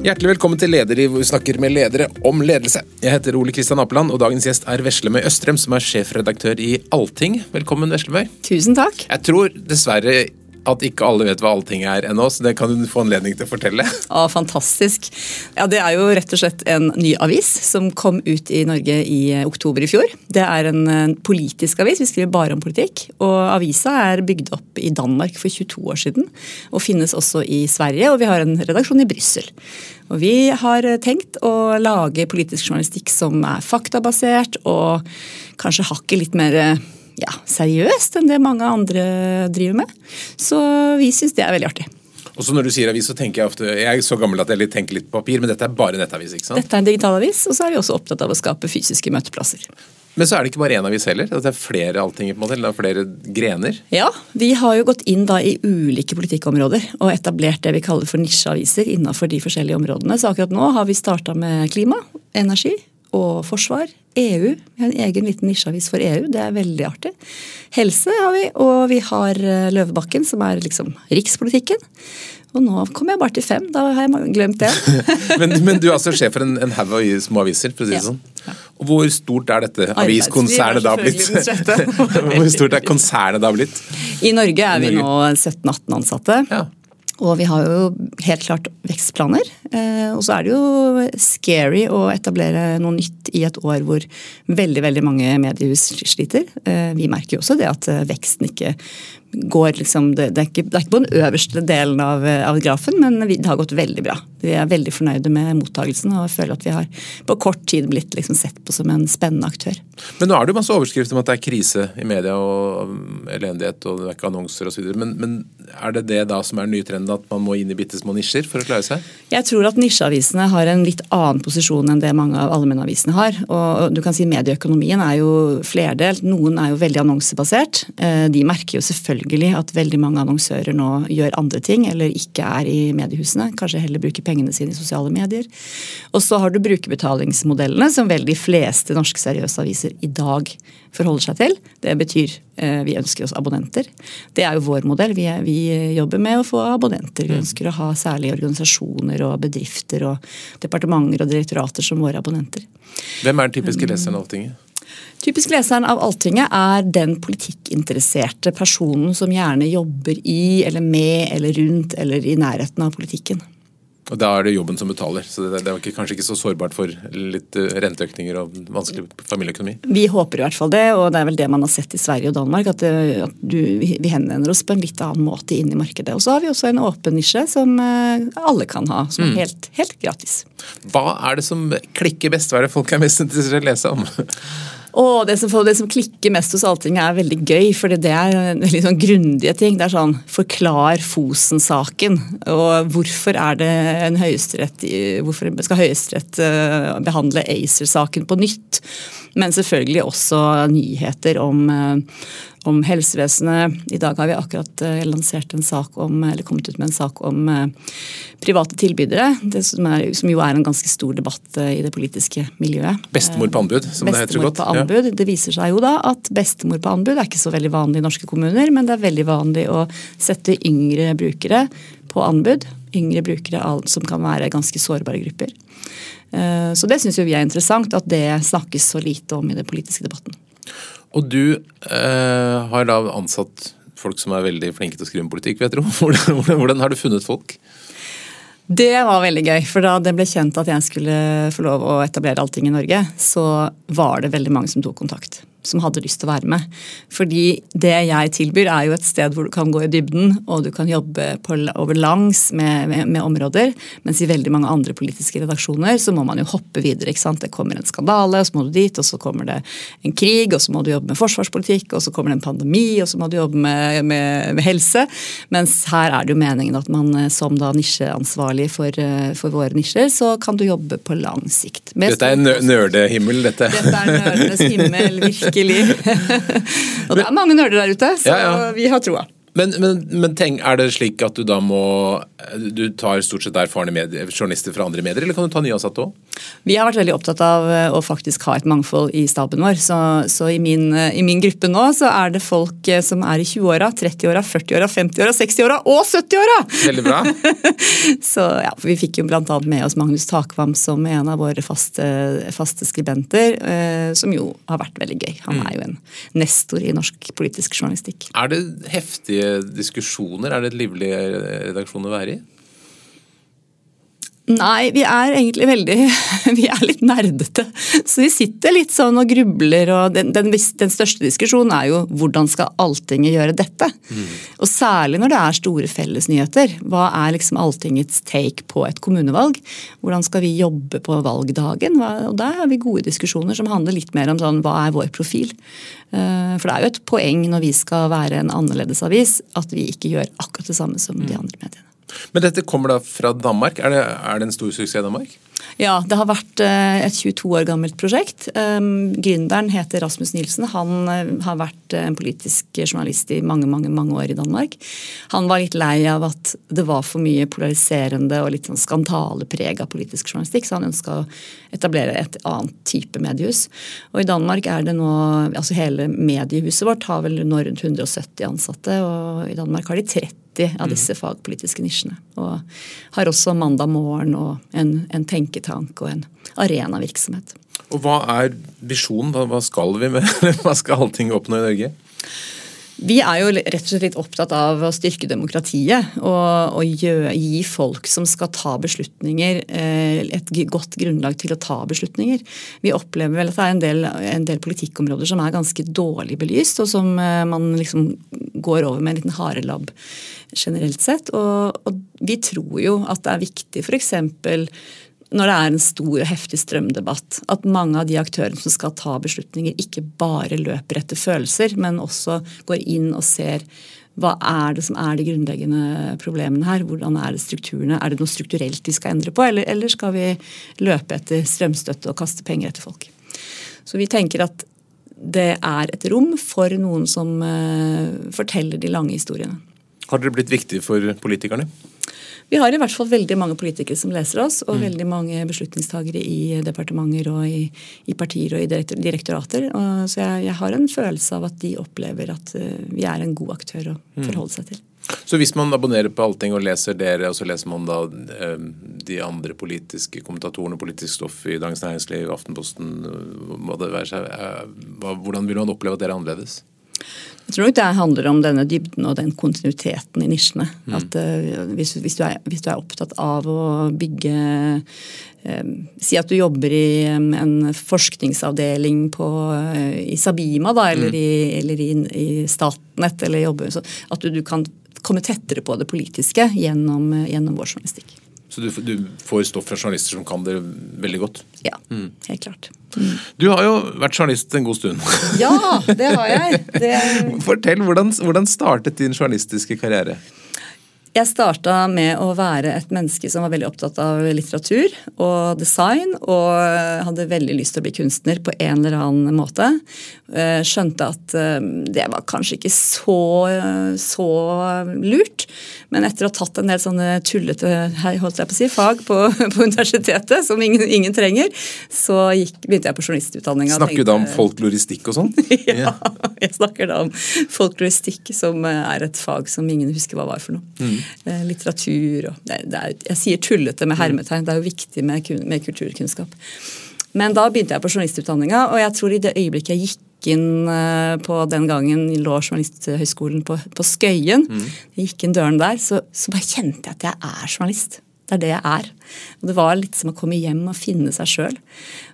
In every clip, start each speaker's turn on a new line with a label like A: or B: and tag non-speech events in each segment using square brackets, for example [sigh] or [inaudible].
A: Hjertelig velkommen til Leder i hvor vi snakker med ledere om ledelse. Jeg heter Ole Kristian Apeland, og dagens gjest er Veslemøy Østrem, som er sjefredaktør i Allting. Velkommen, Veslemøy.
B: Tusen takk.
A: Jeg tror dessverre at ikke alle vet hva Allting er ennå, så det kan du få anledning til å fortelle. [laughs]
B: Ja, Fantastisk. Ja, Det er jo rett og slett en ny avis som kom ut i Norge i oktober i fjor. Det er en politisk avis, vi skriver bare om politikk. Og avisa er bygd opp i Danmark for 22 år siden, og finnes også i Sverige. Og vi har en redaksjon i Brussel. Og vi har tenkt å lage politisk journalistikk som er faktabasert, og kanskje hakket litt mer ja, seriøst enn det mange andre driver med. Så vi syns det er veldig artig.
A: Og så når du sier avis, så tenker Jeg ofte, jeg er så gammel at jeg tenker litt på papir, men dette er bare nettavis? ikke sant?
B: Dette er en digital avis, og så er vi også opptatt av å skape fysiske møteplasser.
A: Men så er det ikke bare én avis heller? Det er flere allting, på en måte, eller flere grener?
B: Ja, vi har jo gått inn da i ulike politikkområder og etablert det vi kaller for nisjeaviser innenfor de forskjellige områdene. Så akkurat nå har vi starta med klima, energi og forsvar. EU. Vi har en egen liten nisjeavis for EU. Det er veldig artig. Helse har vi, og vi har eh, Løvebakken, som er liksom rikspolitikken. Og nå kommer jeg bare til fem. Da har jeg glemt det. [laughs]
A: men, men, du er altså sjef for en, en haug av små aviser, for å si det ja. sånn. Ja. Og hvor stort er dette aviskonsernet da blitt? [laughs] hvor stort er konsernet da blitt?
B: I Norge er vi nå 17-18 ansatte. Ja. Og vi har jo helt klart vekstplaner. Eh, og så er det jo scary å etablere noe nytt i et år hvor veldig veldig mange mediehus sliter. Eh, vi merker jo også det at eh, veksten ikke går liksom, det, er ikke, det, er ikke, på den øverste delen av, av grafen, men det har gått veldig bra. Vi er veldig fornøyde med mottagelsen og føler at vi har på kort tid blitt liksom sett på som en spennende aktør.
A: Men nå er det jo masse overskrifter om at det er krise i media og elendighet og det er ikke annonser osv. Men, men er det det da som er den nye trenden, at man må inn i bitte små nisjer for å klare seg?
B: Jeg tror at nisjeavisene har en litt annen posisjon enn det mange av allmennavisene har. Og du kan si Medieøkonomien er jo flerdelt. Noen er jo veldig annonsebasert. Eh, de merker jo selvfølgelig at veldig mange annonsører nå gjør andre ting, eller ikke er i mediehusene. Kanskje heller bruker pengene sine i sosiale medier. Og så har du brukerbetalingsmodellene, som vel de fleste norske seriøse aviser i dag forholder seg til. Det betyr eh, vi ønsker oss abonnenter. Det er jo vår modell. Vi, er, vi jobber med å få abonnenter. Vi mm. ønsker å ha særlige organisasjoner og bedrifter og departementer og direktorater som våre abonnenter.
A: Hvem er den typiske leseren av Alltinget?
B: Typisk leseren av Alltinget er den politikkinteresserte personen som gjerne jobber i eller med eller rundt eller i nærheten av politikken.
A: Og Da er det jobben som betaler, så det, det er kanskje ikke så sårbart for litt eh, renteøkninger og vanskelig familieøkonomi?
B: Vi håper i hvert fall det, og det er vel det man har sett i Sverige og Danmark. At, eh, at du, vi henvender oss på en litt annen måte inn i markedet. Og så har vi også en åpen nisje som eh, alle kan ha, som er mm. helt, helt gratis.
A: Hva er det som klikker best? Hva er det folk er mest interessert i å lese om?
B: Og det som, det som, klikker mest hos Allting er veldig gøy, for det er veldig sånn grundige ting. Det er sånn Forklar Fosen-saken. Og hvorfor Hvorfor skal Høyesterett eh, behandle ACER-saken på nytt? Men selvfølgelig også nyheter om eh, om helsevesenet. I dag har vi akkurat eh, lansert en sak om, eller kommet ut med en sak om eh, private tilbydere. Det som, er, som jo er en ganske stor debatt eh, i det politiske miljøet.
A: Bestemor på anbud, som det heter godt.
B: På anbud. Ja. Det viser seg jo da at bestemor på anbud er ikke så veldig vanlig i norske kommuner, men det er veldig vanlig å sette yngre brukere på anbud. Yngre brukere som kan være ganske sårbare grupper. Så det syns vi er interessant, at det snakkes så lite om i den politiske debatten.
A: Og du eh, har da ansatt folk som er veldig flinke til å skrive om politikk, vet du. [laughs] Hvordan, hvordan, hvordan har du funnet folk?
B: Det var veldig gøy, for da det ble kjent at jeg skulle få lov å etablere Allting i Norge, så var det veldig mange som tok kontakt som hadde lyst til å være med. Fordi det jeg tilbyr, er jo et sted hvor du kan gå i dybden, og du kan jobbe på, over langs med, med, med, områder. Mens i veldig mange andre politiske redaksjoner så må man jo hoppe videre. ikke sant? Det kommer en skandale, og så må du dit, og så kommer det en krig, og så må du jobbe med forsvarspolitikk, og så kommer det en pandemi, og så må du jobbe med, med helse. Mens her er det jo meningen at man eh, som da nisjeansvarlig for, eh, for våre nisjer, så kan du jobbe på lang sikt.
A: dette er nerdehimmel, dette.
B: Dette er nerdenes himmel, virkelig Virkelig. [laughs] og det er mange nerder der ute, så ja, ja. vi har troa.
A: Men, men, men tenk, er det slik at du da må Du tar stort sett erfarne medier, journalister fra andre medier, eller kan du ta nyansatte òg?
B: Vi har vært veldig opptatt av eh, å faktisk ha et mangfold i staben vår. Så, så i, min, eh, i, min, gruppe nå så er det folk eh, som er i 20-åra, 30-åra, 40-åra, 50-åra, 60-åra og 70-åra!
A: Veldig bra. [laughs]
B: så ja, Vi fikk jo bl.a. med oss Magnus Takvam som en av våre faste, faste skribenter, eh, som jo har vært veldig gøy. Han er jo en nestor i norsk politisk journalistikk.
A: Er det heftige diskusjoner? Er det et livlig redaksjon å være i?
B: Nei, vi er egentlig veldig [laughs] Vi er litt nerdete. Så vi sitter litt sånn og grubler, og den, den, den største diskusjonen er jo hvordan skal Alltinget gjøre dette? Mm. Og særlig når det er store fellesnyheter. Hva er liksom Alltingets take på et kommunevalg? Hvordan skal vi jobbe på valgdagen? Og der har vi gode diskusjoner som handler litt mer om sånn, hva er vår profil? Eh, for det er jo et poeng når vi skal være en annerledes avis, at vi ikke gjør akkurat det samme som de mm. andre mediene.
A: Men dette kommer da fra Danmark. Er det, er det en stor suksess i Danmark?
B: Ja, det har vært eh, et 22 år gammelt prosjekt. Um, gründeren heter Rasmus Nilsen. Han eh, har vært en politisk journalist i mange mange, mange år i Danmark. Han var litt lei av at det var for mye polariserende og litt sånn skandalepreg av politisk journalistikk, så han ønska å etablere et annet type mediehus. Og i Danmark er det nå altså Hele mediehuset vårt har vel nå rundt 170 ansatte, og i Danmark har de 30 av mm. disse fagpolitiske nisjene. Og har også Mandag morgen og en, en tenketank og en arenavirksomhet.
A: Og Hva er visjonen? Hva, skal vi med? [laughs] hva skal allting oppnå i Norge?
B: Vi er jo rett og slett litt opptatt av å styrke demokratiet og, og gi folk som skal ta beslutninger, eh, et godt grunnlag til å ta beslutninger. Vi opplever vel at det er en del, en del politikkområder som er ganske dårlig belyst, og som eh, man liksom går over med en liten harelabb generelt sett. Og, og vi tror jo at det er viktig f.eks når det er en stor og heftig strømdebatt, at mange av de aktørene som skal ta beslutninger, ikke bare løper etter følelser, men også går inn og ser hva er det som er de grunnleggende problemene her? Hvordan er det strukturene? Er det noe strukturelt vi skal endre på, eller, eller skal vi løpe etter strømstøtte og kaste penger etter folk? Så vi tenker at det er et rom for noen som uh, forteller de lange historiene.
A: Har dere blitt viktige for politikerne?
B: Vi har i hvert fall veldig mange politikere som leser oss, og mm. veldig mange beslutningstagere i departementer og i, i partier og i direktorater. Og, så jeg, jeg, har en følelse av at de opplever at uh, vi er en god aktør å mm. forholde seg til.
A: Så hvis man abonnerer på Allting og leser dere, og så leser man da eh, de andre politiske kommentatorene, politisk stoff i Dagens Næringsliv, Aftenposten, hva det være seg, eh, hvordan vil man oppleve at dere er annerledes?
B: Jeg tror nok det handler om denne dybden og den kontinuiteten i nisjene. Mm. At uh, hvis, hvis, du er, hvis, du er, opptatt av å bygge uh, Si at du jobber i um, en forskningsavdeling på, uh, i Sabima da, eller, mm. i, eller i, i, Statnett, eller jobber, så at du, du, kan komme tettere på det politiske gjennom, gjennom vår journalistikk.
A: Så du, du, får stoff fra journalister som kan det veldig godt?
B: Ja, mm. helt klart.
A: Mm. Du har jo vært journalist en god stund.
B: Ja, det har jeg. Det...
A: Fortell, hvordan, hvordan startet din journalistiske karriere?
B: Jeg starta med å være et menneske som var veldig opptatt av litteratur og design, og hadde veldig lyst til å bli kunstner på en eller annen måte. Eh, skjønte at eh, det var kanskje ikke så, så lurt. Men etter å ha tatt en del sånne tullete holdt jeg på å si, fag på, [laughs] på universitetet, som ingen, ingen trenger, så gikk, begynte jeg på journalistutdanninga.
A: Snakker du da om folkloristikk og sånn? [laughs]
B: ja, jeg snakker da om folkloristikk, som er et fag som ingen husker hva var for noe. Mm. Eh, litteratur og det, det er, Jeg sier tullete med hermetegn, det er jo viktig med, med kulturkunnskap. Men da begynte jeg på journalistutdanninga, og jeg tror i det øyeblikket jeg gikk inn eh, på den gangen lå Journalisthøgskolen på, på Skøyen, mm. jeg gikk inn døren der, så, så, bare kjente jeg at jeg er journalist. Det er det jeg er. Og Det var litt som å komme hjem og finne seg sjøl.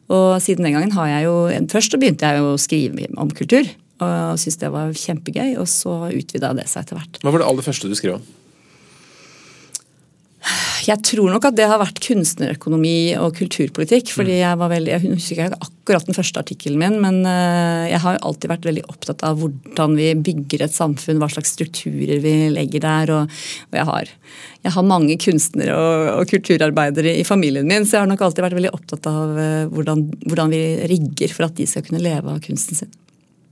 B: Og siden den gangen har jeg jo Først så begynte jeg jo å skrive om kultur. Og syntes det var kjempegøy, og så utvida det seg etter hvert.
A: Hva var det aller første du skrev om?
B: Jeg tror nok at det har vært kunstnerøkonomi og kulturpolitikk. fordi mm. Jeg var veldig, jeg husker ikke akkurat den første artikkelen min, men eh, jeg har alltid vært veldig opptatt av hvordan vi bygger et samfunn, hva slags strukturer vi legger der. Og, og jeg, har, jeg, har, mange kunstnere og, og, kulturarbeidere i familien min, så jeg har nok alltid vært veldig opptatt av eh, hvordan, hvordan vi rigger for at de skal kunne leve av kunsten sin.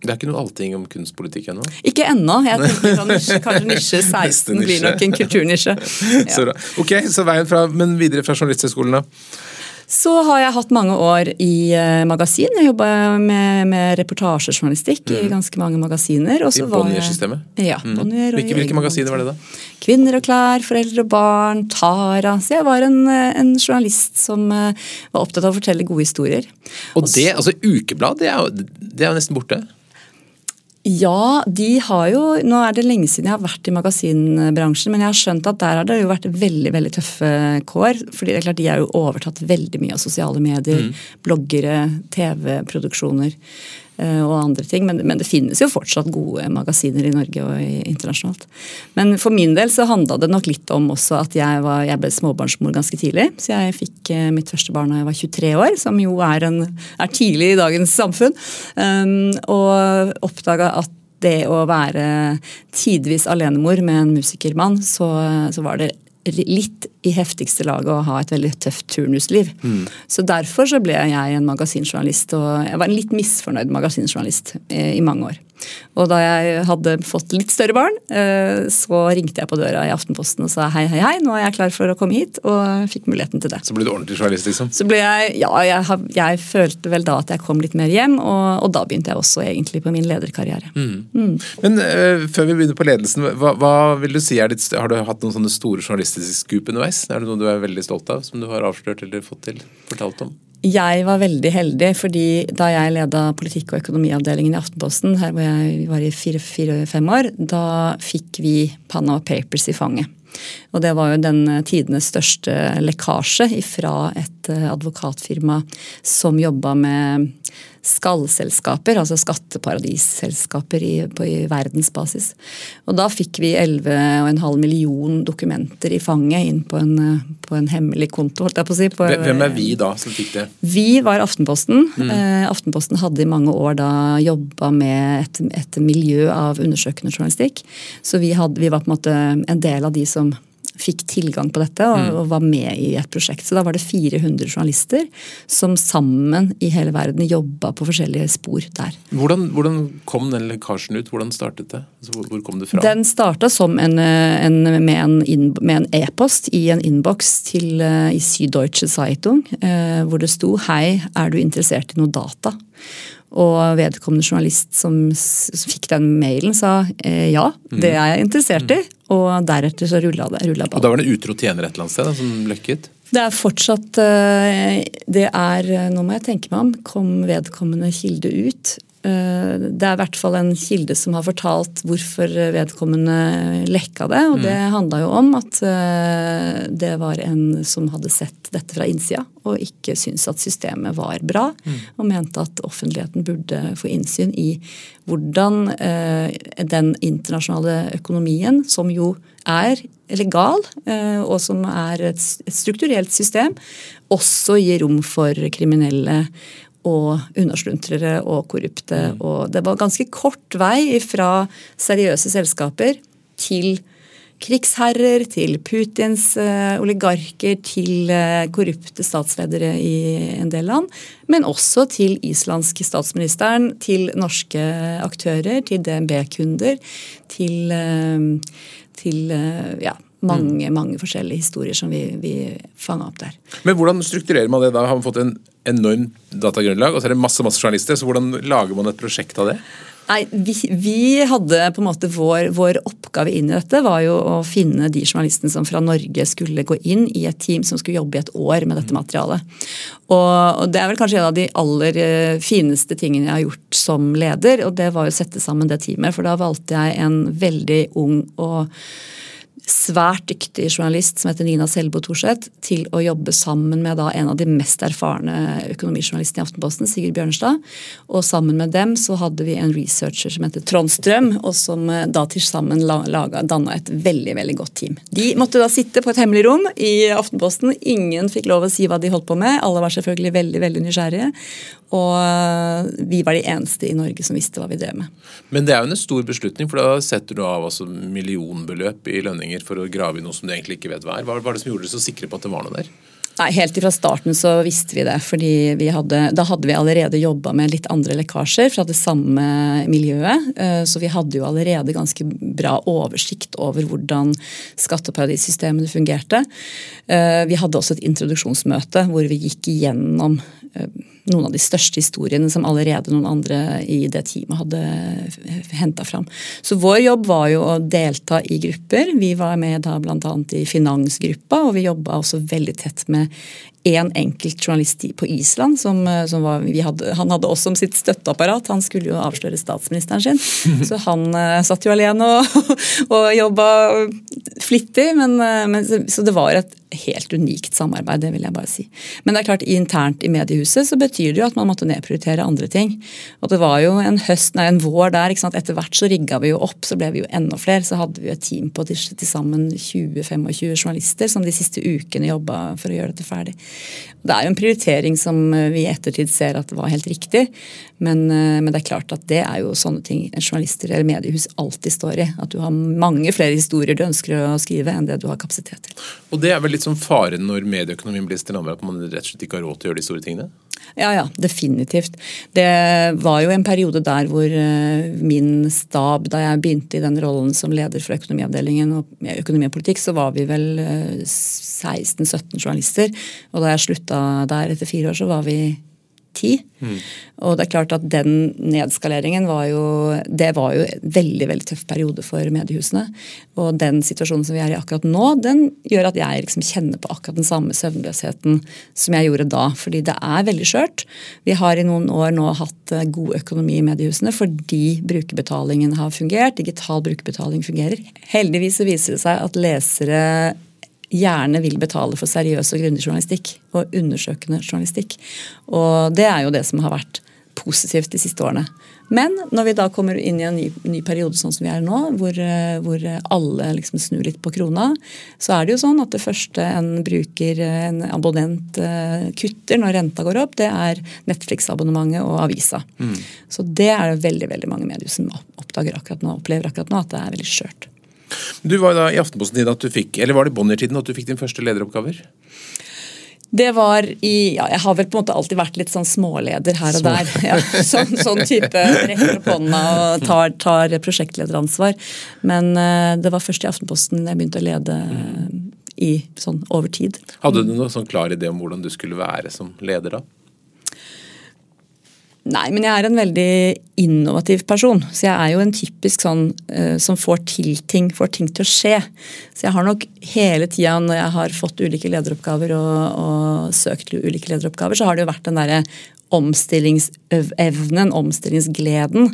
A: Det er ikke noe allting om kunstpolitikk ennå?
B: Ikke ennå. Jeg tenker [laughs] Kanskje nisje 16 blir nok en kulturnisje.
A: Ja. [laughs] Så ok, så veien fra, Men videre fra Journalisthøgskolen, da?
B: Så har jeg hatt mange år i uh, magasin. Jeg jobba med, med reportasjejournalistikk mm. i ganske mange magasiner.
A: I Bonnier-systemet?
B: Ja. Mm. Bonnier
A: hvilke, hvilke magasiner var det, da?
B: Kvinner og klær, Foreldre og barn, Tara. Så jeg var en, en journalist som uh, var opptatt av å fortelle gode historier.
A: Og det, altså Ukeblad, det er jo, det er jo nesten borte?
B: Ja, de har jo Nå er det lenge siden jeg har vært i magasinbransjen, men jeg har skjønt at der har det jo vært veldig veldig tøffe kår. fordi det er klart De har jo overtatt veldig mye av sosiale medier, mm. bloggere, TV-produksjoner. Eh, og andre ting. Men, men, det finnes jo fortsatt gode magasiner i Norge og internasjonalt. Men for min del så handla det nok litt om også at jeg, var, jeg ble småbarnsmor ganske tidlig. Så jeg fikk eh, mitt første barn da jeg var 23 år, som jo er, en, er tidlig i dagens samfunn. Um, og oppdaga at det å være tidvis alenemor med en musikermann, så, så var det litt i heftigste laget å ha et veldig tøft turnusliv. Mm. Så derfor så ble jeg en magasinjournalist, og jeg var en litt misfornøyd magasinjournalist i, i mange år. Og da jeg hadde fått litt større barn, eh, så ringte jeg på døra i Aftenposten og sa hei, hei, hei, nå er jeg klar for å komme hit, og fikk muligheten til det.
A: Så ble du ordentlig journalist, liksom?
B: Så ble jeg, Ja, jeg, jeg følte vel da at jeg kom litt mer hjem, og, og da begynte jeg også egentlig på min lederkarriere. Mm.
A: Mm. Men uh, før vi begynner på ledelsen, hva, hva vil du si er ditt, Har du hatt noen sånne store journalistiske skup underveis? Er det noe du er veldig stolt av, som du har avslørt eller fått til, fortalt om?
B: Jeg var veldig heldig, fordi da jeg leda politikk- og økonomiavdelingen i Aftenposten, her hvor jeg var i fire-fem år, da fikk vi Panama Papers i fanget. Og det var jo den tidenes største lekkasje fra et eh, advokatfirma som jobba med skallselskaper, altså skatteparadisselskaper i, på, i verdensbasis. Og da fikk vi 11,5 million dokumenter i fanget inn på en, på en hemmelig konto. holdt jeg på å si. På,
A: Hvem er vi da som fikk det?
B: Vi var Aftenposten. Mm. Eh, Aftenposten hadde i mange år da jobba med et, et, miljø av undersøkende journalistikk. Så vi, hadde, vi var på en måte en del av de som fikk tilgang på dette og, mm. og, var med i et prosjekt. Så da var det 400 journalister som sammen i hele verden jobba på forskjellige spor der.
A: Hvordan, hvordan kom den lekkasjen ut? Hvordan startet det? Altså, hvor, hvor kom det fra?
B: Den starta som en, en, med en e-post e i en innboks uh, i Süddeutsche Zeitung, uh, hvor det sto 'Hei, er du interessert i noe data?' Og vedkommende journalist som, som fikk den mailen, sa eh, ja, det mm. er jeg interessert i. Og deretter så rulla det. Rulla
A: og da var det utro tjener et eller annet sted da, som løkket?
B: Det er fortsatt eh, Det er Nå må jeg tenke meg om. Kom vedkommende kilde ut? Eh, det er i hvert fall en kilde som har fortalt hvorfor vedkommende lekka det. Og det mm. handla jo om at eh, det var en som hadde sett dette fra innsida og ikke syntes at systemet var bra. Mm. Og mente at offentligheten burde få innsyn i hvordan eh, den internasjonale økonomien, som jo er legal, og som er et strukturelt system, også gir rom for kriminelle og unnasluntrere og korrupte. Mm. Og det var ganske kort vei fra seriøse selskaper til krigsherrer, til Putins uh, oligarker, til uh, korrupte statsledere i en del land. Men også til islandske statsministeren, til norske aktører, til DNB-kunder, til, uh, til ja, mange mm. mange forskjellige historier som vi, vi fanga opp der.
A: Men hvordan strukturerer man det da? Har man fått en enormt datagrunnlag, og så er det masse masse journalister. så Hvordan lager man et prosjekt av det?
B: Nei, vi, vi, hadde på en måte vår, vår, oppgave inn i dette var jo å finne de journalistene som fra Norge skulle gå inn i et team som skulle jobbe i et år med dette mm. materialet. Og, og Det er vel kanskje en av de aller eh, fineste tingene jeg har gjort som leder. og Det var å sette sammen det teamet. For da valgte jeg en veldig ung og svært dyktig journalist som heter Nina Selbo Thorseth til å jobbe sammen med da en av de mest erfarne økonomijournalistene i Aftenposten, Sigurd Bjørnstad. Og sammen med dem så hadde vi en researcher som heter Trond Strøm, og som eh, da til sammen danna et veldig veldig godt team. De måtte da sitte på et hemmelig rom i Aftenposten. Ingen fikk lov å si hva de holdt på med. Alle var selvfølgelig veldig, veldig nysgjerrige. Og eh, vi var de eneste i Norge som visste hva vi drev med.
A: Men det er jo en stor beslutning, for da setter du av altså millionbeløp i lønninger for å grave i noe som du egentlig ikke vet hva er. Hva var det som gjorde dere så sikre på at det var noe der?
B: Nei, Helt fra starten så visste vi det. fordi vi hadde, Da hadde vi allerede jobba med litt andre lekkasjer fra det samme miljøet. Eh, så vi hadde jo allerede ganske bra oversikt over hvordan skatteparadissystemene fungerte. Eh, vi hadde også et introduksjonsmøte hvor vi gikk igjennom noen av de største historiene som allerede noen andre i det teamet hadde henta fram. Så vår jobb var jo å delta i grupper. Vi var med da bl.a. i finansgruppa, og vi jobba også veldig tett med én enkelt journalist på Island. Som, eh, som var, hadde, han hadde oss som sitt støtteapparat. Han skulle jo avsløre statsministeren sin. [laughs] Så han uh, satt jo alene og, [laughs] og jobba flittig. Men, men, så det var et helt unikt samarbeid, det vil jeg bare si. Men det er klart, internt i mediehuset så betyr det jo at man måtte nedprioritere andre ting. Og det var jo en høst, nei, en vår der. ikke sant? Etter hvert så rigga vi jo opp, så ble vi jo enda flere. Så hadde vi jo et team på til, sammen 20-25 journalister som de siste ukene jobba for å gjøre dette ferdig. Det er jo en prioritering som eh, vi i ettertid ser at var helt riktig. Men, eh, men, det er klart at det er jo sånne ting journalister eller mediehus alltid står i. At du har mange flere historier du ønsker å skrive enn det du har kapasitet til.
A: Og det er vel litt sånn faren når medieøkonomien blir strammere, at man rett og slett ikke har råd til å gjøre de store tingene?
B: Ja, ja, definitivt. Det var jo en periode der hvor eh, min stab, da jeg begynte i den rollen som leder for økonomiavdelingen og økonomi og politikk, så var vi vel 16-17 journalister. Og da jeg slutta der etter fire år, så var vi ti. Mm. Og det er klart at den nedskaleringen var jo det var jo en veldig veldig tøff periode for mediehusene. Og den situasjonen som vi er i akkurat nå, den gjør at jeg liksom kjenner på akkurat den samme søvnløsheten som jeg gjorde da. Fordi det er veldig skjørt. Vi har i noen år nå hatt eh, god økonomi i mediehusene fordi brukerbetalingen har fungert. Digital brukerbetaling fungerer. Heldigvis så viser det seg at lesere gjerne vil betale for seriøs og grundig journalistikk og undersøkende journalistikk. Og det er jo det som har vært positivt de siste årene. Men når vi da kommer inn i en ny, ny periode sånn som vi er nå, hvor, hvor alle liksom snur litt på krona, så er det jo sånn at det første en bruker, en abonnent, eh, kutter når renta går opp, det er Netflix-abonnementet og avisa. Mm. Så det er det veldig veldig mange medier som oppdager akkurat nå, opplever akkurat nå, at det er veldig skjørt.
A: Du var da i Aftenposten at du fikk, eller var det Bonnier-tiden at du fikk din første lederoppgaver?
B: Det var i ja, Jeg har vel på en måte alltid vært litt sånn småleder her og der. Ja, sånn, sånn, type rekker opp hånda og tar, tar, prosjektlederansvar. Men uh, det var først i Aftenposten jeg begynte å lede uh, i sånn over tid.
A: Hadde du noen sånn klar idé om hvordan du skulle være som leder da?
B: Nei, men jeg er en veldig innovativ person. Så jeg er jo en typisk sånn uh, som får til ting, får ting til å skje. Så jeg har nok hele tida når jeg har fått ulike lederoppgaver og, og søkt ulike lederoppgaver, så har det jo vært den derre omstillingsevnen, omstillingsgleden.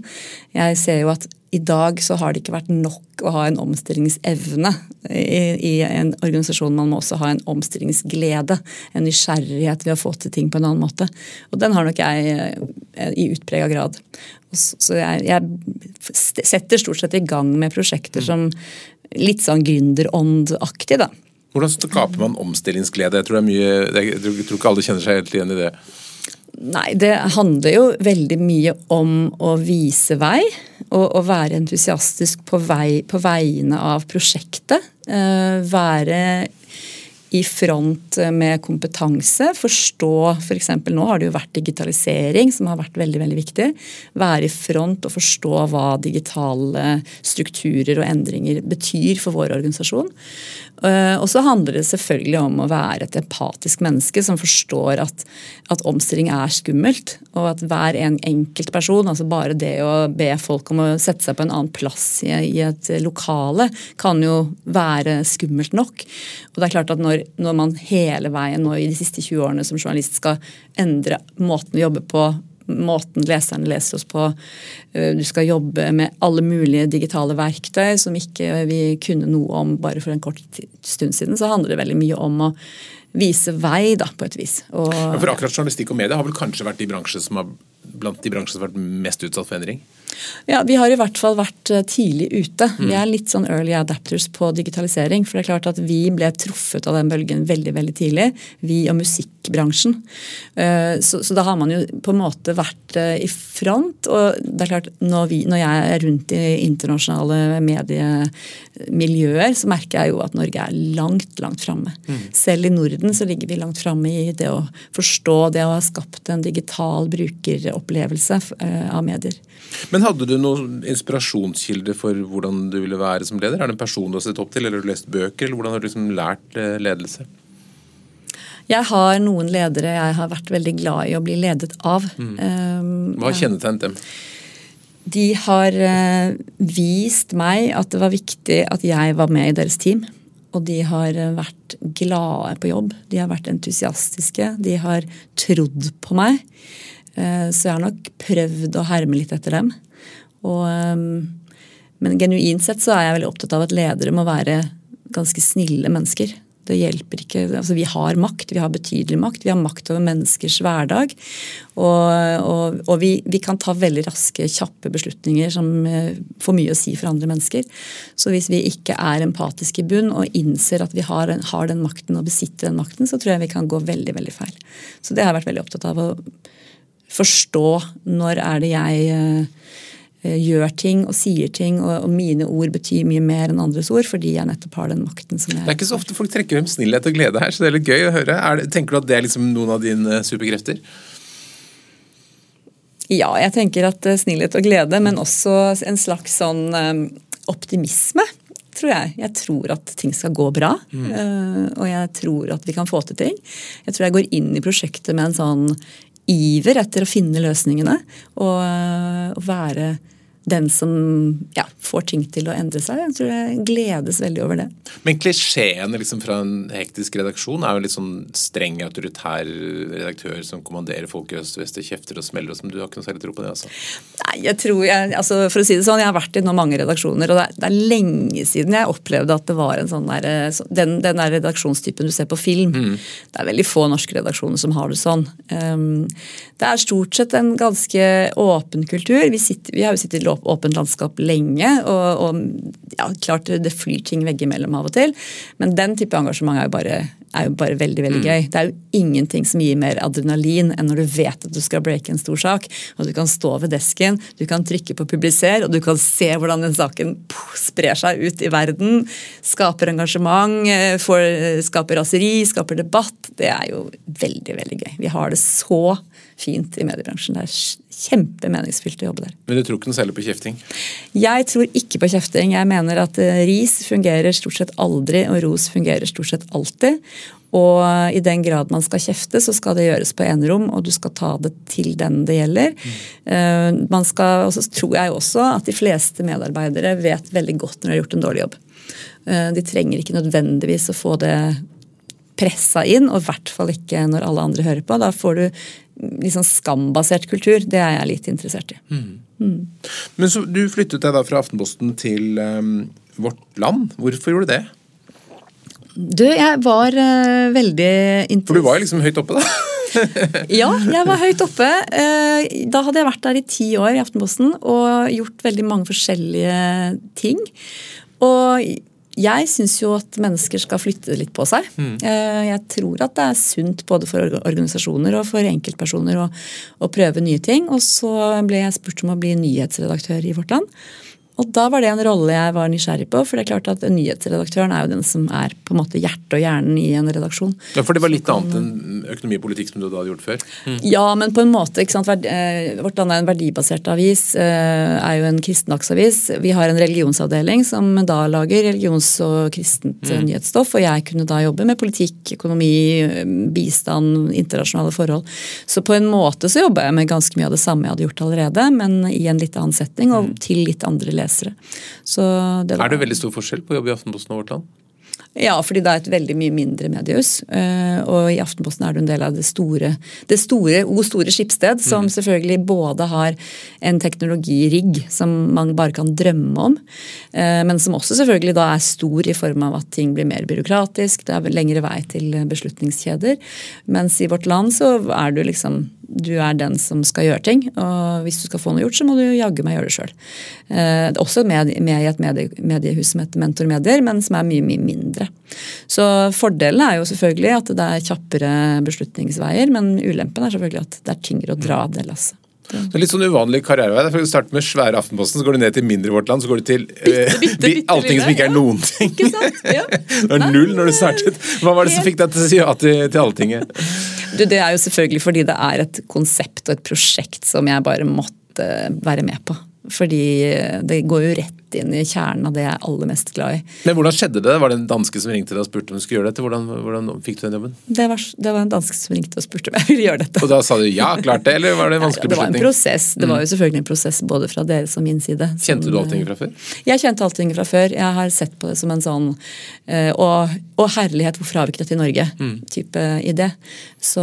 B: Jeg ser jo at i dag så har det ikke vært nok å ha en omstillingsevne i, i, en organisasjon. Man må også ha en omstillingsglede, en nysgjerrighet ved å få til ting på en annen måte. Og den har nok jeg eh, i utprega grad. Så jeg, jeg, setter stort sett i gang med prosjekter som litt sånn gründeråndaktig, da.
A: Hvordan skaper man omstillingsglede? Jeg tror, mye, jeg tror ikke alle kjenner seg helt igjen i det.
B: Nei, det handler jo veldig mye om å vise vei. Og, å være entusiastisk på, vei, på vegne av prosjektet. Eh, være i front med kompetanse. Forstå f.eks. For nå har det jo vært digitalisering som har vært veldig veldig viktig. Være i front og forstå hva digitale strukturer og endringer betyr for vår organisasjon. Eh, og så handler det selvfølgelig om å være et empatisk menneske som forstår at, at omstilling er skummelt. Og at hver en enkelt person, altså bare det å be folk om å sette seg på en annen plass i, i et lokale, kan jo være skummelt nok. Og det er klart at når når, man hele veien nå i de siste 20 årene som journalist skal endre måten å jobbe på, måten leserne leser oss på. Øh, du skal jobbe med alle mulige digitale verktøy som ikke vi kunne noe om bare for en kort stund siden. Så handler det veldig mye om å vise vei, da, på et vis.
A: Og, for akkurat journalistikk og media har vel kanskje vært de bransjer som har blant de bransjer som har vært mest utsatt for endring?
B: Ja, Vi har i hvert fall vært eh, tidlig ute. Mm. Vi er litt sånn early adapters på digitalisering. For det er klart at vi ble truffet av den bølgen veldig veldig tidlig. Vi og musikk musikkbransjen. Så, så, da har man jo på en måte vært i front. Og det er klart, når, vi, når jeg er rundt i internasjonale mediemiljøer, så merker jeg jo at Norge er langt, langt framme. Mm. Selv i Norden så ligger vi langt framme i det å forstå det å ha skapt en digital brukeropplevelse av medier.
A: Men hadde du noen inspirasjonskilde for hvordan du ville være som leder? Er det en person du har sett opp til, eller har du lest bøker, eller hvordan har du liksom lært eh, ledelse?
B: Jeg har noen ledere jeg har vært veldig glad i å bli ledet av. Mm.
A: Um, Hva har kjennetegnet dem?
B: De har uh, vist meg at det var viktig at jeg var med i deres team. Og de har uh, vært glade på jobb. De har vært entusiastiske. De har trodd på meg. Uh, så jeg har nok prøvd å herme litt etter dem. Og um, men genuint sett så er jeg veldig opptatt av at ledere må være ganske snille mennesker. Det hjelper ikke, altså Vi har makt, vi har betydelig makt. Vi har makt over menneskers hverdag. Og, og, og vi, vi, kan ta veldig raske, kjappe beslutninger som eh, får mye å si for andre mennesker. Så hvis vi ikke er empatiske i bunn og innser at vi har, har, den makten og besitter den makten, så tror jeg vi kan gå veldig, veldig feil. Så det har jeg vært veldig opptatt av å forstå når er det jeg eh, gjør ting og sier ting, og, mine ord betyr mye mer enn andres ord, fordi jeg nettopp har den makten som jeg
A: Det er ikke så ofte folk trekker frem snillhet og glede her, så det er litt gøy å høre. Det, tenker du at det er liksom noen av dine superkrefter?
B: Ja, jeg tenker at eh, snillhet og glede, men også en slags sånn optimisme. Tror jeg. jeg tror at ting skal gå bra, mm. og jeg tror at vi kan få til ting. Jeg tror jeg går inn i prosjektet med en sånn iver etter å finne løsningene og, og være den som ja, får ting til å endre seg. Jeg tror jeg gledes veldig over det.
A: Men klisjeene liksom fra en hektisk redaksjon er jo litt sånn streng, autoritær redaktør som kommanderer folk i øst og vest og kjefter og smeller og som du har ikke noe særlig tro på det? altså?
B: Nei, jeg tror jeg, altså For å si det sånn, jeg har vært i nå mange redaksjoner, og det er, det er, lenge siden jeg opplevde at det var en sånn der, den, den der redaksjonstypen du ser på film. Mm. Det er veldig få norske redaksjoner som har det sånn. Um, det er stort sett en ganske åpen kultur. Vi, sitter, vi har jo sittet i åpent landskap lenge. Og, og ja, klart det flyr ting veggimellom av og til, men den type engasjement er jo bare, er jo bare veldig veldig mm. gøy. Det er jo ingenting som gir mer adrenalin enn når du vet at du skal breake en stor sak. og Du kan stå ved desken, du kan trykke på 'publiser', og du kan se hvordan den saken sprer seg ut i verden. Skaper engasjement, eh, får, skaper raseri, skaper debatt. Det er jo veldig, veldig gøy. Vi har det så fint i mediebransjen. Det er kjempemeningsfylt å jobbe der.
A: Men du tror ikke noe særlig på kjefting?
B: Jeg tror ikke på kjefting. Jeg mener at eh, ris fungerer stort sett aldri, og ros fungerer stort sett alltid. Og i den grad man skal kjefte, så skal det gjøres på enerom, og du skal ta det til den det gjelder. Mm. Man skal, og så tror jeg også at de fleste medarbeidere vet veldig godt når de har gjort en dårlig jobb. Eh, de trenger ikke nødvendigvis å få det pressa inn, og i hvert fall ikke når alle andre hører på. Da får du liksom skambasert kultur. Det er jeg litt interessert i. Mm.
A: Mm. Men så Du flyttet deg da fra Aftenposten til um, Vårt Land. Hvorfor gjorde du det?
B: Du, jeg var uh, veldig interessert
A: For du var jo liksom høyt oppe, da? [laughs]
B: ja, jeg var høyt oppe. Uh, da hadde jeg vært der i ti år i Aftenposten og gjort veldig mange forskjellige ting. Og jeg syns jo at mennesker skal flytte litt på seg. Mm. Eh, jeg tror at det er sunt både for organisasjoner og for enkeltpersoner å, å prøve nye ting. Og så ble jeg spurt om å bli nyhetsredaktør i Vårt Land. Og da var det en rolle jeg var nysgjerrig på, for det er klart at nyhetsredaktøren er jo den som er på en måte hjertet og hjernen i en redaksjon.
A: Ja, For det var litt annet enn økonomi og politikk som du da hadde gjort før?
B: Mm. Ja, men på en måte. ikke sant, eh, Vårt Land er en verdibasert avis, eh, er jo en kristendagsavis. Vi har en religionsavdeling som da lager religions- og kristent mm. nyhetsstoff, og jeg kunne da jobbe med politikk, økonomi, bistand, internasjonale forhold. Så på en måte så jobba jeg med ganske mye av det samme jeg hadde gjort allerede, men i en litt annen setting og mm. til litt andre lesere Så
A: Det var, er det veldig stor forskjell på å jobbe i Aftenposten og Vårt Land?
B: Ja, fordi det er et veldig mye mindre mediehus. Eh, og i Aftenposten er du en del av det store, det store O store skipssted, som mm. selvfølgelig både har en teknologirigg som man bare kan drømme om, eh, men som også selvfølgelig da er stor i form av at ting blir mer byråkratisk, det er lengre vei til beslutningskjeder. Mens i vårt land så er du liksom du er den som skal gjøre ting. Og hvis du skal få noe gjort, så må du jaggu meg gjøre det sjøl. Eh, også med, med, i et medie, mediehus som heter Mentor Medier, men som er mye mye mindre. Så fordelen er jo selvfølgelig at det er kjappere beslutningsveier, men ulempen er selvfølgelig at det er tyngre å dra det lasset.
A: Så litt sånn uvanlig karrierevei. Du starter med svære Aftenposten, så går du ned til mindre Vårt Land, så går du til
B: bitte, eh, bitte, bitte,
A: allting som ikke er noen ting.
B: Ikke sant? Ja. [laughs]
A: Det var null når du startet. Hva var det som fikk deg til å si ja til, til Alltinget?
B: Du, det er jo selvfølgelig fordi det er et konsept og et prosjekt som jeg bare måtte være med på. Fordi det går jo rett inn i kjernen av det jeg er aller mest glad i.
A: Men Hvordan skjedde det? Var det en danske som ringte deg og spurte om du skulle gjøre dette? Hvordan, hvordan fikk du den jobben?
B: Det var, det var, en danske som ringte og spurte om jeg ville gjøre dette.
A: Og da sa du ja, klart det, eller var det en vanskelig
B: beslutning? Det var en prosess. Det var jo mm. selvfølgelig en prosess både fra deres og min side.
A: Kjente du Alltinget fra før?
B: Jeg kjente Alltinget fra før. Jeg har sett på det som en sånn og, og, herlighet, hvorfor har vi ikke dette i Norge? Mm. idé. Så,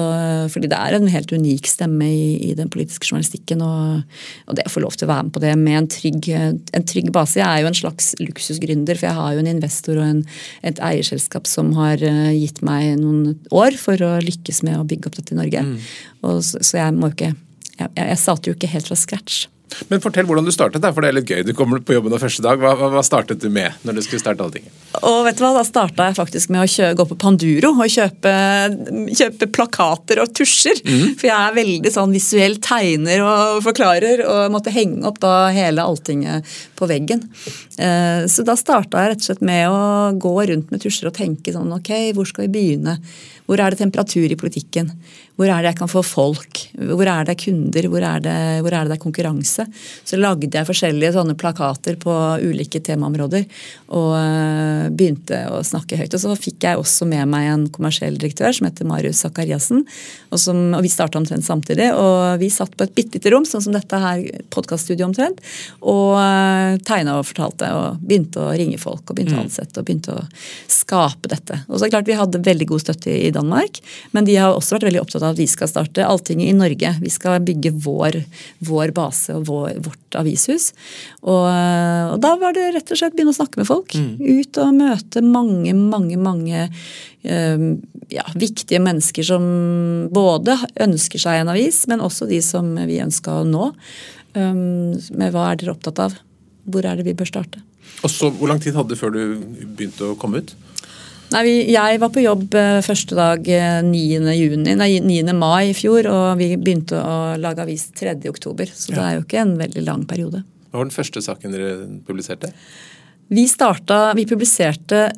B: fordi det er en helt unik stemme i, i den politiske journalistikken. Og, og, det å få lov til å være med på det med en trygg, en trygg base. Jeg er jo en slags luksusgründer, for jeg har jo en investor og en, et eierselskap som har eh, gitt meg noen år for å lykkes med å bygge opp dette i Norge. Mm. Og, så, så jeg må jo ikke jeg, jeg starter jo ikke helt fra scratch.
A: Men fortell hvordan du startet, for det er litt gøy. Du kommer på jobben den første dag. Hva, hva, startet du med når du skulle starte Alltinget?
B: Og vet du hva, Da starta jeg faktisk med å kjø, gå på Panduro og kjøpe, kjøpe plakater og tusjer. Mm. For jeg er veldig sånn visuell tegner og forklarer, og måtte henge opp da hele Alltinget på veggen. Eh, så da starta jeg rett og slett med å gå rundt med tusjer og tenke sånn ok, hvor skal vi begynne? Hvor er det temperatur i politikken? Hvor er det jeg kan få folk? Hvor er det kunder? Hvor er det, hvor er det, det er konkurranse? Så lagde jeg forskjellige sånne plakater på ulike temaområder og uh, begynte å snakke høyt. Og så fikk jeg også med meg en kommersiell direktør som heter Marius Sakariassen. Og, som, og vi starta omtrent samtidig. Og vi satt på et bitte lite rom, sånn som dette her podkaststudioet omtrent, og uh, tegna og fortalte og begynte å ringe folk og begynte å mm. ansette og begynte å skape dette. Og så er det klart Vi hadde veldig god støtte i Danmark, men de har også vært veldig opptatt av at vi skal starte Alltinget i Norge. Vi skal bygge vår, vår base og vår, vårt avishus. Og, og, da var det rett og slett begynne å snakke med folk. Mm. Ut og møte mange, mange, mange um, ja, viktige mennesker som både ønsker seg en avis, men også de som vi ønska å nå. Um, med hva er dere opptatt av? Hvor er det vi bør starte?
A: Og så, Hvor lang tid hadde du før du begynte å komme ut?
B: Nei, Jeg var på jobb eh, første dag 9. Eh, Juni, nei, 9. mai i fjor, og vi begynte å lage avis 3. oktober. Så ja. det er jo ikke en veldig lang periode.
A: Hva var den første saken dere publiserte?
B: Vi starta, vi publiserte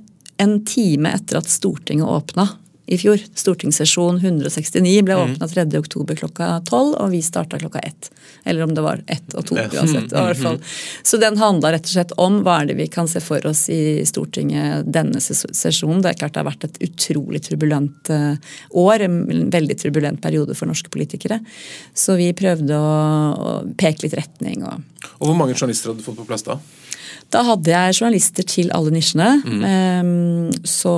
B: en time etter at Stortinget åpna i fjor. Stortingssesjon 169 ble åpna 3.10 klokka 12, og vi starta klokka 1. Eller om det var 1 og 2, uansett. i [laughs] hvert fall. Så den handla rett og slett om hva er det vi kan se for oss i Stortinget denne sesjonen. Det er klart det har vært et utrolig turbulent eh, år, en veldig turbulent periode for norske politikere. Så vi prøvde å, peke litt retning. Og,
A: og Hvor mange journalister hadde du fått på plass da?
B: Da hadde jeg journalister til alle nisjene. Mm. Um, så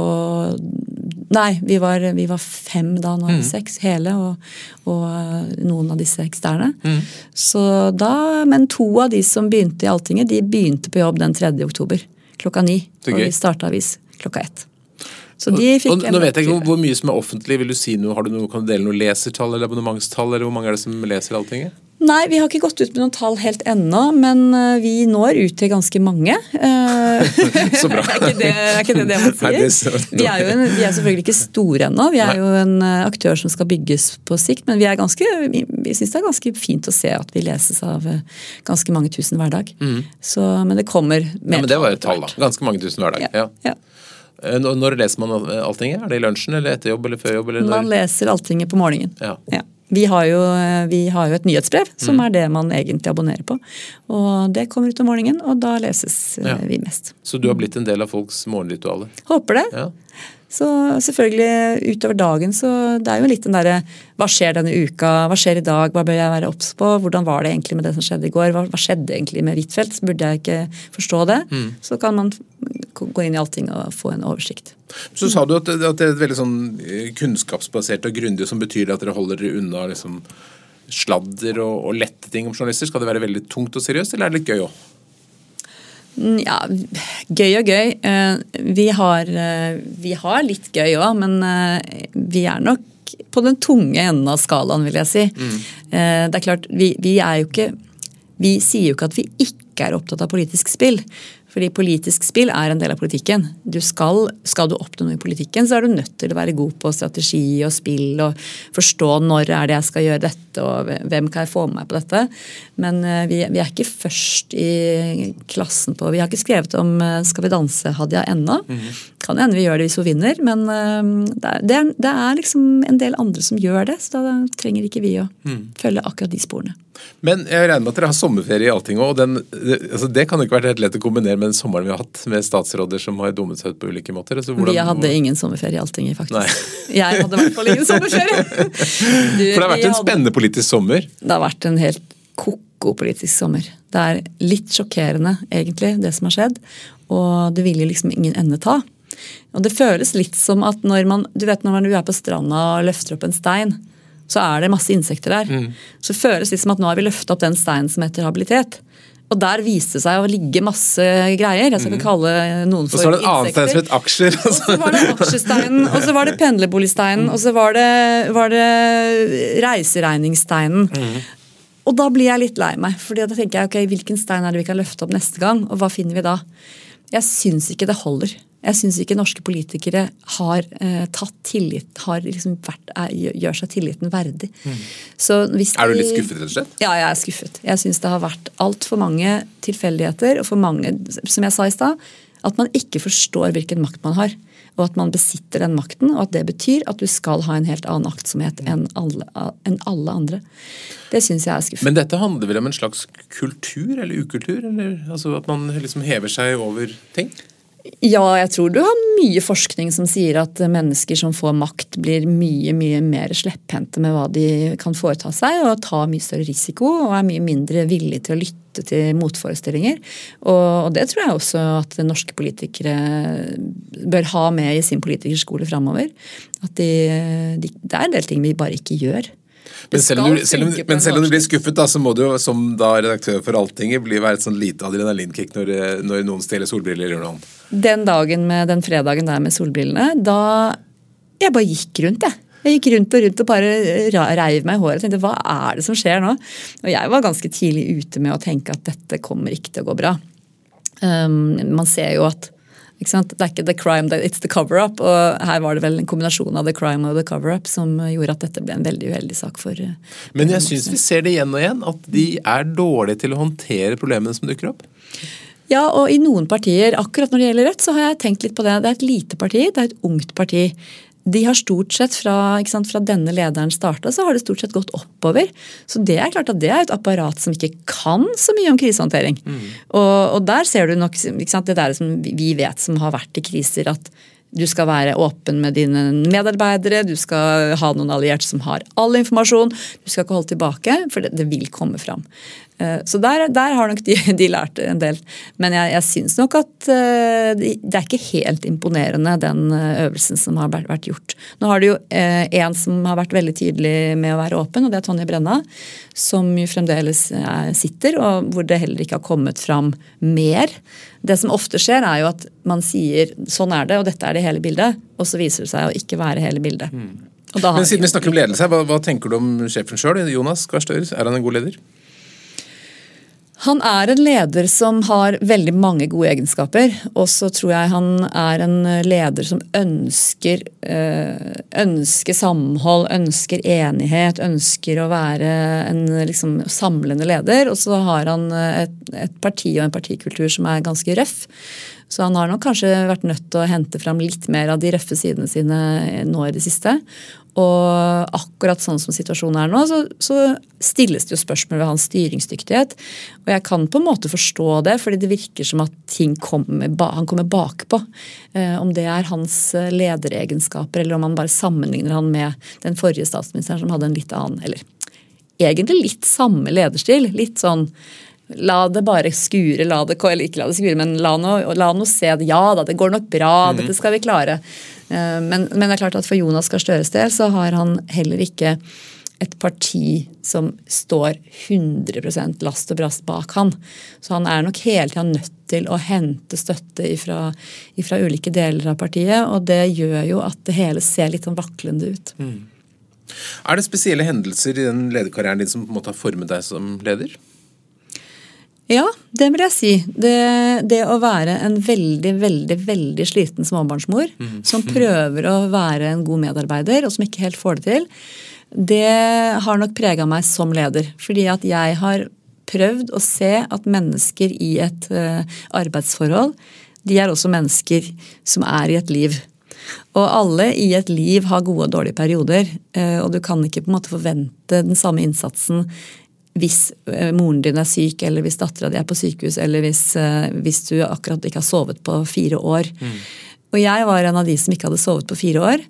B: Nei, vi var, vi var, fem da, nå er vi mm. seks hele, og, og, eh, noen av disse eksterne. Mm. Så da, Men to av de som begynte i Alltinget, de begynte på jobb den 3. oktober klokka ni. Og vi starta avis klokka ett.
A: Så de fikk og, og, nå vet jeg ikke hvor, hvor mye som er offentlig. vil du si noe, har du noe, Kan du dele noe lesertall eller abonnementstall? eller Hvor mange er det som leser Alltinget?
B: Nei, vi har ikke gått ut med noen tall helt ennå, men eh, vi når ut til ganske mange. [laughs] Eh,
A: så bra. [laughs]
B: er, ikke det, er ikke det det man sier? Vi er, jo en, vi er selvfølgelig ikke store ennå. Vi er jo en eh, aktør som skal bygges på sikt, men vi, er ganske, vi syns det er ganske fint å se at vi leses av ganske mange tusen hver dag. Mm. Så, men det kommer mer.
A: Ja, men det var et tall, da. Ganske mange tusen hver dag. Ja. ja. Når leser man Alltinget? Er det i lunsjen eller etter jobb eller før jobb? Eller
B: man leser Alltinget på morgenen. Ja. ja. Vi har, jo, vi har jo, et nyhetsbrev, som mm. er det man egentlig abonnerer på. Og Det kommer ut om morgenen, og da leses eh, ja. vi mest.
A: Så du har blitt en del av folks morgenritualer?
B: Håper det. Ja. Så selvfølgelig utover dagen så det er jo litt den derre Hva skjer denne uka? Hva skjer i dag? Hva bør jeg være obs på? Hvordan var det egentlig med det som skjedde i går? Hva, hva skjedde egentlig med Huitfeldt? Burde jeg ikke forstå det? Mm. Så kan man gå inn i allting og få en oversikt.
A: Så sa du at, at det er veldig sånn eh, kunnskapsbasert og grundig, som betyr at dere holder dere unna liksom sladder og, og lette ting om journalister. Skal det være veldig tungt og seriøst, eller er det litt gøy òg?
B: Mm, ja, gøy og gøy. Eh, vi har, eh, vi har litt gøy òg, men vi er nok på den tunge enden av skalaen, vil jeg si. Mm. Det er klart, vi, vi, er jo ikke Vi sier jo ikke at vi ikke er opptatt av politisk spill. Fordi politisk spill er en del av politikken. Du skal, skal du oppnå noe i politikken, så er du nødt til å være god på strategi og spill og forstå når er det jeg skal gjøre dette og hvem kan jeg få med meg på dette. Men eh, vi, vi er ikke først i klassen på Vi har ikke skrevet om eh, Skal vi danse, Hadia, ennå. Mm -hmm. Kan hende vi gjør det hvis hun vinner, men eh, det er, det er, liksom en del andre som gjør det, så da trenger ikke vi å mm. følge akkurat de sporene.
A: Men jeg regner med at dere har sommerferie i Altinget, og den, altså det kan ikke vært helt lett å kombinere med den sommeren vi har hatt med statsråder som har dummet seg ut på ulike måter? Altså
B: hvordan, vi hadde ingen sommerferie i Alltinget, faktisk. [laughs] Jeg hadde i hvert fall ingen sommerferie. [laughs]
A: Du, For det har vært en hadde... spennende politisk sommer?
B: Det har vært en helt ko-ko politisk sommer. Det er litt sjokkerende, egentlig, det som har skjedd. Og det vil jo liksom ingen ende ta. Og det føles litt som at når man du vet når du er på stranda og løfter opp en stein, så er det masse insekter der. Mm. Så føles litt som at nå har vi løfta opp den steinen som heter habilitet. Og der viste det seg å ligge masse greier. Jeg skal ikke mhm. kalle noen for insekter. Og så var det
A: et annet stein som het aksjer.
B: og så var det aksjesteinen, og så var det pendlerboligsteinen, og så var det, var det reiseregningssteinen. Mm. Og da blir jeg litt lei meg, for da tenker jeg ok, hvilken stein er det vi kan løfte opp neste gang, og hva finner vi da? Jeg syns ikke det holder. Jeg syns ikke norske politikere har eh, tatt tillit, har liksom vært, er, gjør seg tilliten verdig. Mm.
A: er du litt skuffet, rett og slett?
B: Ja, jeg er skuffet. Jeg syns det har vært altfor mange tilfeldigheter, og for mange, som jeg sa i stad, at man ikke forstår hvilken makt man har. Og at man besitter den makten, og at det betyr at du skal ha en helt annen aktsomhet enn alle, enn alle andre. Det syns jeg er skuffende.
A: Men dette handler vel om en slags kultur eller ukultur? Eller altså at man liksom hever seg over ting?
B: Ja, jeg tror du har mye forskning som sier at mennesker som får makt, blir mye mye mer slepphendte med hva de kan foreta seg, og tar mye større risiko og er mye mindre villige til å lytte til motforestillinger. Og det tror jeg også at norske politikere bør ha med i sin politikerskole framover. At de, de, det er en del ting vi bare ikke gjør.
A: Men selv, du, selv, om, men selv om, du, blir skuffet, da, så må du jo som da redaktør for Alltinget bli være et sånn lite adrenalinkick når, når noen stjeler solbriller eller noe annet.
B: Den dagen med den fredagen der med solbrillene, da Jeg bare gikk rundt, jeg. Jeg gikk rundt og rundt og bare reiv meg i håret og tenkte hva er det som skjer nå? Og jeg var ganske tidlig ute med å tenke at dette kommer ikke til å gå bra. Um, man ser jo at det er ikke the crime, it's the cover-up. Og her var det vel en kombinasjon av the crime og the cover-up som gjorde at dette ble en veldig uheldig sak for eh,
A: Men jeg syns vi ser det igjen og igjen, at de er dårlige til å håndtere problemene som dukker opp.
B: Ja, og i noen partier, akkurat når det gjelder Rødt, så har jeg tenkt litt på det. Det er et lite parti, det er et ungt parti de har stort sett fra, sant, fra denne lederen starta, så har det stort sett gått oppover. Så det er klart at det er et apparat som ikke kan så mye om krisehåndtering. Mm. Og, og, der ser du nok sant, det der som vi vet som har vært i kriser, at du skal være åpen med dine medarbeidere, du skal ha noen allierte som har all informasjon. Du skal ikke holde tilbake, for det, det vil komme fram. Eh, så der, der, har nok de, [laughs] de, lært en del. Men jeg, jeg syns nok at uh, det er ikke helt imponerende, den eh, øvelsen som har vært gjort. Nå har du jo en som har vært veldig tydelig med å være åpen, og det er Tonje Brenna. Som jo fremdeles sitter, og hvor det heller ikke har kommet fram mer. Det som ofte skjer, er jo at man sier 'sånn er det', og dette er det hele bildet. Og så viser det seg å ikke være hele bildet. Mm.
A: Men siden vi snakker om ledelse, hva, hva tenker du om sjefen sjøl, Jonas Gahr Støre? Er han en god leder?
B: Han er en leder som har veldig mange gode egenskaper. Og så tror jeg han er en leder som ønsker, eh, ønsker samhold, ønsker enighet, ønsker å være en liksom, samlende leder. Og så har han et, et parti og en partikultur som er ganske røff. Så han har nok kanskje vært nødt til å hente fram litt mer av de røffe sidene sine nå i det siste. Og akkurat sånn som situasjonen er nå, så, så, stilles det jo spørsmål ved hans styringsdyktighet. Og jeg kan på en måte forstå det, fordi det virker som at ting kommer, han kommer bakpå. Eh, om det er hans eh, lederegenskaper, eller om han bare sammenligner han med den forrige statsministeren som hadde en litt annen, eller egentlig litt samme lederstil. Litt sånn La det bare skure, la det, eller ikke la det skure, men la nå se det. Ja da, det går nok bra, mm. dette skal vi klare. Eh, men, men, det er klart at for Jonas Gahr Støres del så har han heller ikke et parti som står 100% last og brast bak han. Så han er nok hele tida nødt til å hente støtte ifra, ifra, ulike deler av partiet. Og det gjør jo at det hele ser litt sånn vaklende ut. Mm.
A: Er det spesielle hendelser i den lederkarrieren din som på en måte har formet deg som leder?
B: Ja, det vil jeg si. Det, det å være en veldig, veldig veldig sliten småbarnsmor mm. som [laughs] prøver å være en god medarbeider, og som ikke helt får det til, det har nok prega meg som leder. Fordi at jeg har prøvd å se at mennesker i et uh, arbeidsforhold, de er også mennesker som er i et liv. Og alle i et liv har gode og dårlige perioder. Uh, og du kan ikke på en måte forvente den samme innsatsen hvis uh, moren din er syk, eller hvis dattera di er på sykehus, eller hvis, hvis, du akkurat ikke har sovet på fire år. Mm. Og jeg var en av de som ikke hadde sovet på fire år.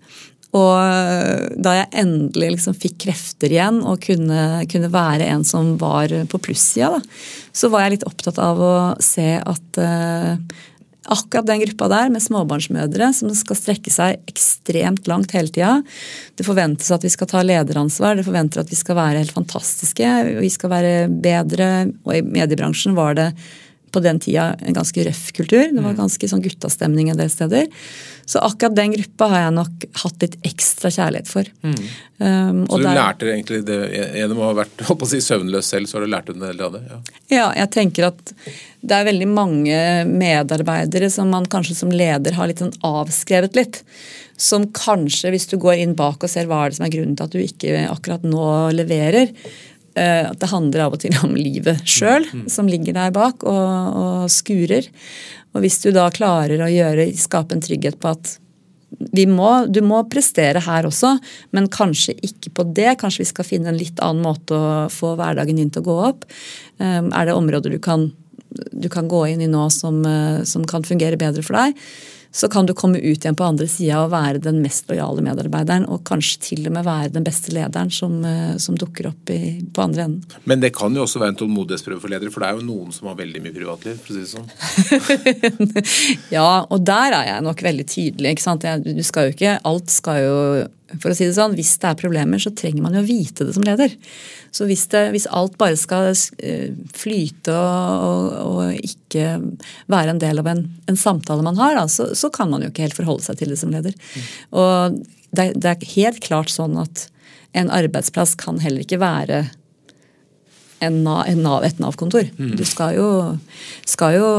B: Og eh, da jeg endelig liksom fikk krefter igjen og kunne, kunne være en som var på plussida, så var jeg litt opptatt av å se at uh, akkurat den gruppa der med småbarnsmødre som skal strekke seg ekstremt langt hele tida. Det forventes at vi skal ta lederansvar, det forventer at vi skal være helt fantastiske. Vi skal være bedre, og i mediebransjen var det på den tida en ganske røff kultur. Det var mm. ganske sånn guttastemning en del steder. Så akkurat den gruppa har jeg nok hatt litt ekstra kjærlighet for. Mm.
A: Um, så du der, lærte egentlig det gjennom å ha vært å si, søvnløs selv, så har du lært en del av det? Ja.
B: ja, jeg tenker at det er veldig mange medarbeidere som man kanskje som leder har litt sånn avskrevet litt. Som kanskje, hvis du går inn bak og ser hva er det som er grunnen til at du ikke akkurat nå leverer, at det handler av og til om livet sjøl, mm, mm. som ligger der bak og, og, skurer. Og hvis du da klarer å gjøre, skape en trygghet på at må, du må prestere her også, men kanskje ikke på det. Kanskje vi skal finne en litt annen måte å få hverdagen din til å gå opp. Eh, er det områder du kan, du kan gå inn i nå som, eh, som kan fungere bedre for deg? Så kan du komme ut igjen på andre sida og være den mest lojale medarbeideren. Og kanskje til og med være den beste lederen som, eh, som dukker opp i, på andre enden.
A: Men det kan jo også være en tålmodighetsprøve for ledere, for det er jo noen som har veldig mye privatliv, for å si det sånn. [laughs]
B: ja, og der er jeg nok veldig tydelig. ikke sant? Jeg, du skal jo ikke, Alt skal jo for å si det sånn, Hvis det er problemer, så trenger man jo å vite det som leder. Så hvis, det, hvis alt bare skal eh, flyte og, og, og, ikke være en del av en, en samtale man har, da, så, så, kan man jo ikke helt forholde seg til det som leder. Mm. Og det, det er helt klart sånn at en arbeidsplass kan heller ikke være en av et Nav-kontor. Mm. Du skal jo, skal jo,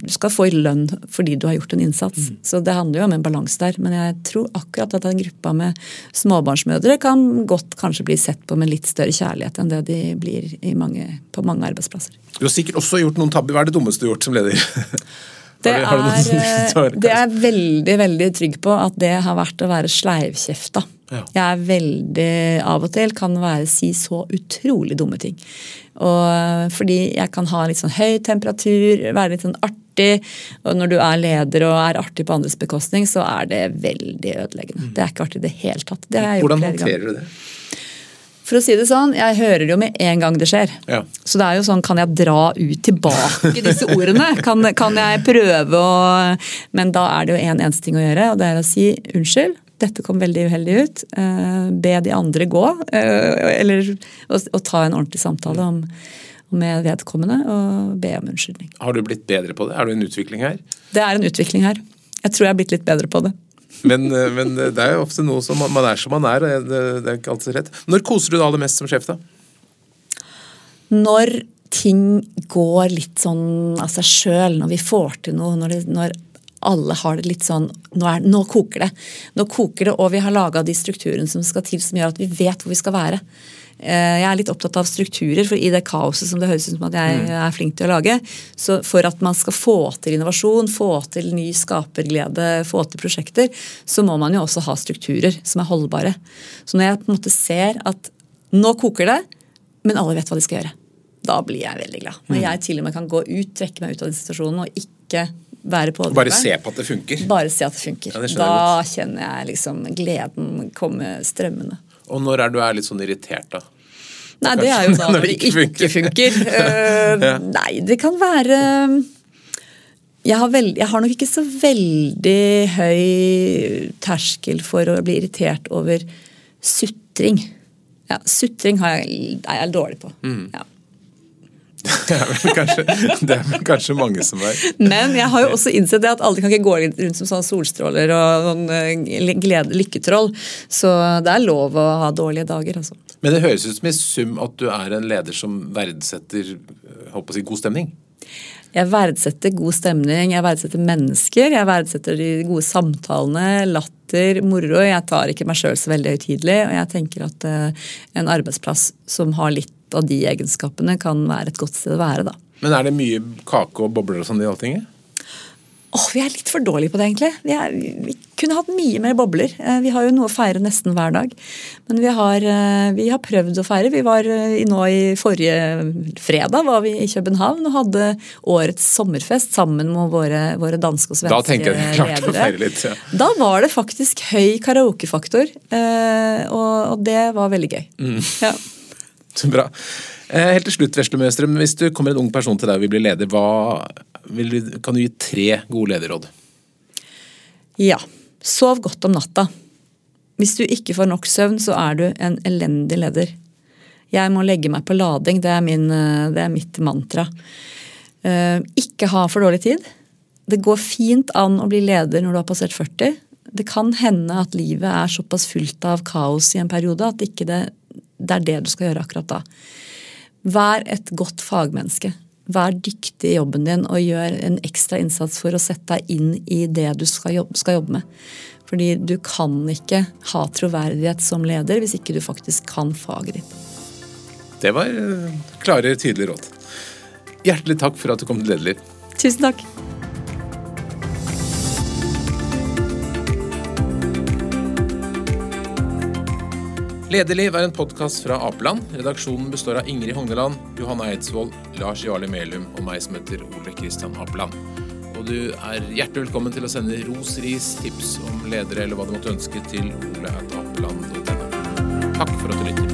B: du skal få lønn fordi du har gjort en innsats. Mm. Så det handler jo om en balanse der. Men jeg tror akkurat at en gruppa med småbarnsmødre kan godt kanskje bli sett på med litt større kjærlighet enn det de blir mange, på mange arbeidsplasser.
A: Du har sikkert også gjort noen tabber. Hva er det dummeste du har gjort som leder? [laughs] [laughs]
B: Det er, det er jeg veldig veldig trygg på at det har vært å være sleivkjefta. Ja. Jeg er veldig av og til kan være si så utrolig dumme ting. Og fordi jeg kan ha litt sånn høy temperatur, være litt sånn artig. Og når du er leder og er artig på andres bekostning, så er det veldig ødeleggende. Mm. Det er ikke artig i det hele tatt. Det
A: Hvordan håndterer du det?
B: For å si det sånn, Jeg hører det jo med en gang det skjer. Ja. Så det er jo sånn, kan jeg dra ut tilbake disse ordene? [laughs] Kan, kan jeg prøve å Men da er det jo en eneste ting å gjøre, og det er å si unnskyld dette kom veldig uheldig ut. Eh, be de andre gå. Eh, eller å ta en ordentlig samtale om, med vedkommende og be om unnskyldning.
A: Har du blitt bedre på det? Er det en utvikling her?
B: Det er en utvikling her. Jeg tror jeg har blitt litt bedre på det.
A: Men, eh, men det er jo ofte noe som man er som man er. og det, det er ikke alltid rett. Når koser du deg aller mest som sjef, da?
B: Når ting går litt sånn av seg sjøl, når vi får til noe. Når, det, når alle har det litt sånn nå, er, nå, koker det. Nå koker det, og vi har laga de strukturene som skal til, som gjør at vi vet hvor vi skal være. Eh, jeg er litt opptatt av strukturer, for i det kaoset som det høres ut som at jeg mm. er flink til å lage, så for at man skal få til innovasjon, få til ny skaperglede, få til prosjekter, så må man jo også ha strukturer som er holdbare. Så når jeg på en måte ser at nå koker det, men alle vet hva de skal gjøre, da blir jeg veldig glad. Når mm. jeg til og med kan gå ut, trekke meg ut av den situasjonen og ikke være pådriveren.
A: Bare se på at det funker?
B: Bare se at det funker. Ja, det da kjenner jeg liksom gleden komme strømmende.
A: Og når er du er litt sånn irritert, da?
B: Nei, det er jo da når [laughs] det ikke funker. funker. Uh, [laughs] ja. Nei, det kan være jeg har, veld, jeg har, nok ikke så veldig høy terskel for å bli irritert over sutring. Ja, Sutring jeg, er jeg dårlig på. Mm. Ja.
A: Det er, vel kanskje, det er vel kanskje mange som er
B: Men jeg har jo også innsett det at alle kan ikke gå rundt som sånne solstråler og noen glede, lykketroll. Så det er lov å ha dårlige dager, altså.
A: Men det høres ut som i sum at du er en leder som verdsetter håper å si, god stemning?
B: Jeg verdsetter god stemning, jeg verdsetter mennesker, jeg verdsetter de gode samtalene, latter, moro. Jeg tar ikke meg sjøl så veldig høytidelig, og jeg tenker at uh, en arbeidsplass som har litt av de egenskapene, kan være et godt sted å være, da.
A: Men er det mye kake og bobler og sånn i Alltinget?
B: Åh, Vi er litt for dårlige på det, egentlig. Vi, er, vi, kunne hatt mye mer bobler. Eh, vi har jo noe å feire nesten hver dag. Men vi har, eh, vi har prøvd å feire. Vi var eh, nå i forrige fredag var vi i København og hadde årets sommerfest sammen med våre, våre danske og svenske ledere.
A: Da tenker jeg klart klarte å feire litt. Ja.
B: Da var det faktisk høy karaokefaktor, og, og det var veldig gøy.
A: Mm. Ja. Så [laughs] bra. Helt til slutt, Vesle Møstrøm, hvis du kommer en ung person til deg og vil bli leder, hva du, kan du gi tre gode lederråd?
B: Ja. Sov godt om natta. Hvis du ikke får nok søvn, så er du en elendig leder. Jeg må legge meg på lading. Det er, min, det er mitt mantra. Eh, ikke ha for dårlig tid. Det går fint an å bli leder når du har passert 40. Det kan hende at livet er såpass fullt av kaos i en periode at ikke det, det er det du skal gjøre akkurat da. Vær et godt fagmenneske. Vær dyktig i jobben din og gjør en ekstra innsats for å sette deg inn i det du skal jobbe, skal jobbe med. Fordi du kan ikke ha troverdighet som leder hvis ikke du faktisk kan faget ditt.
A: Det var eh, klare, tydelige råd. Hjertelig takk for at du kom til Lederliv.
B: Tusen takk.
A: Lederliv er en podkast fra Apeland. Redaksjonen består av Ingrid Hogneland, Johanna Eidsvoll, Lars Jarle Melum og meg som heter Ole Kristian Apeland. Og du er hjertelig velkommen til å sende ros, ris, tips om ledere eller hva du måtte ønske til ole.apeland.no. Takk for at du lytter.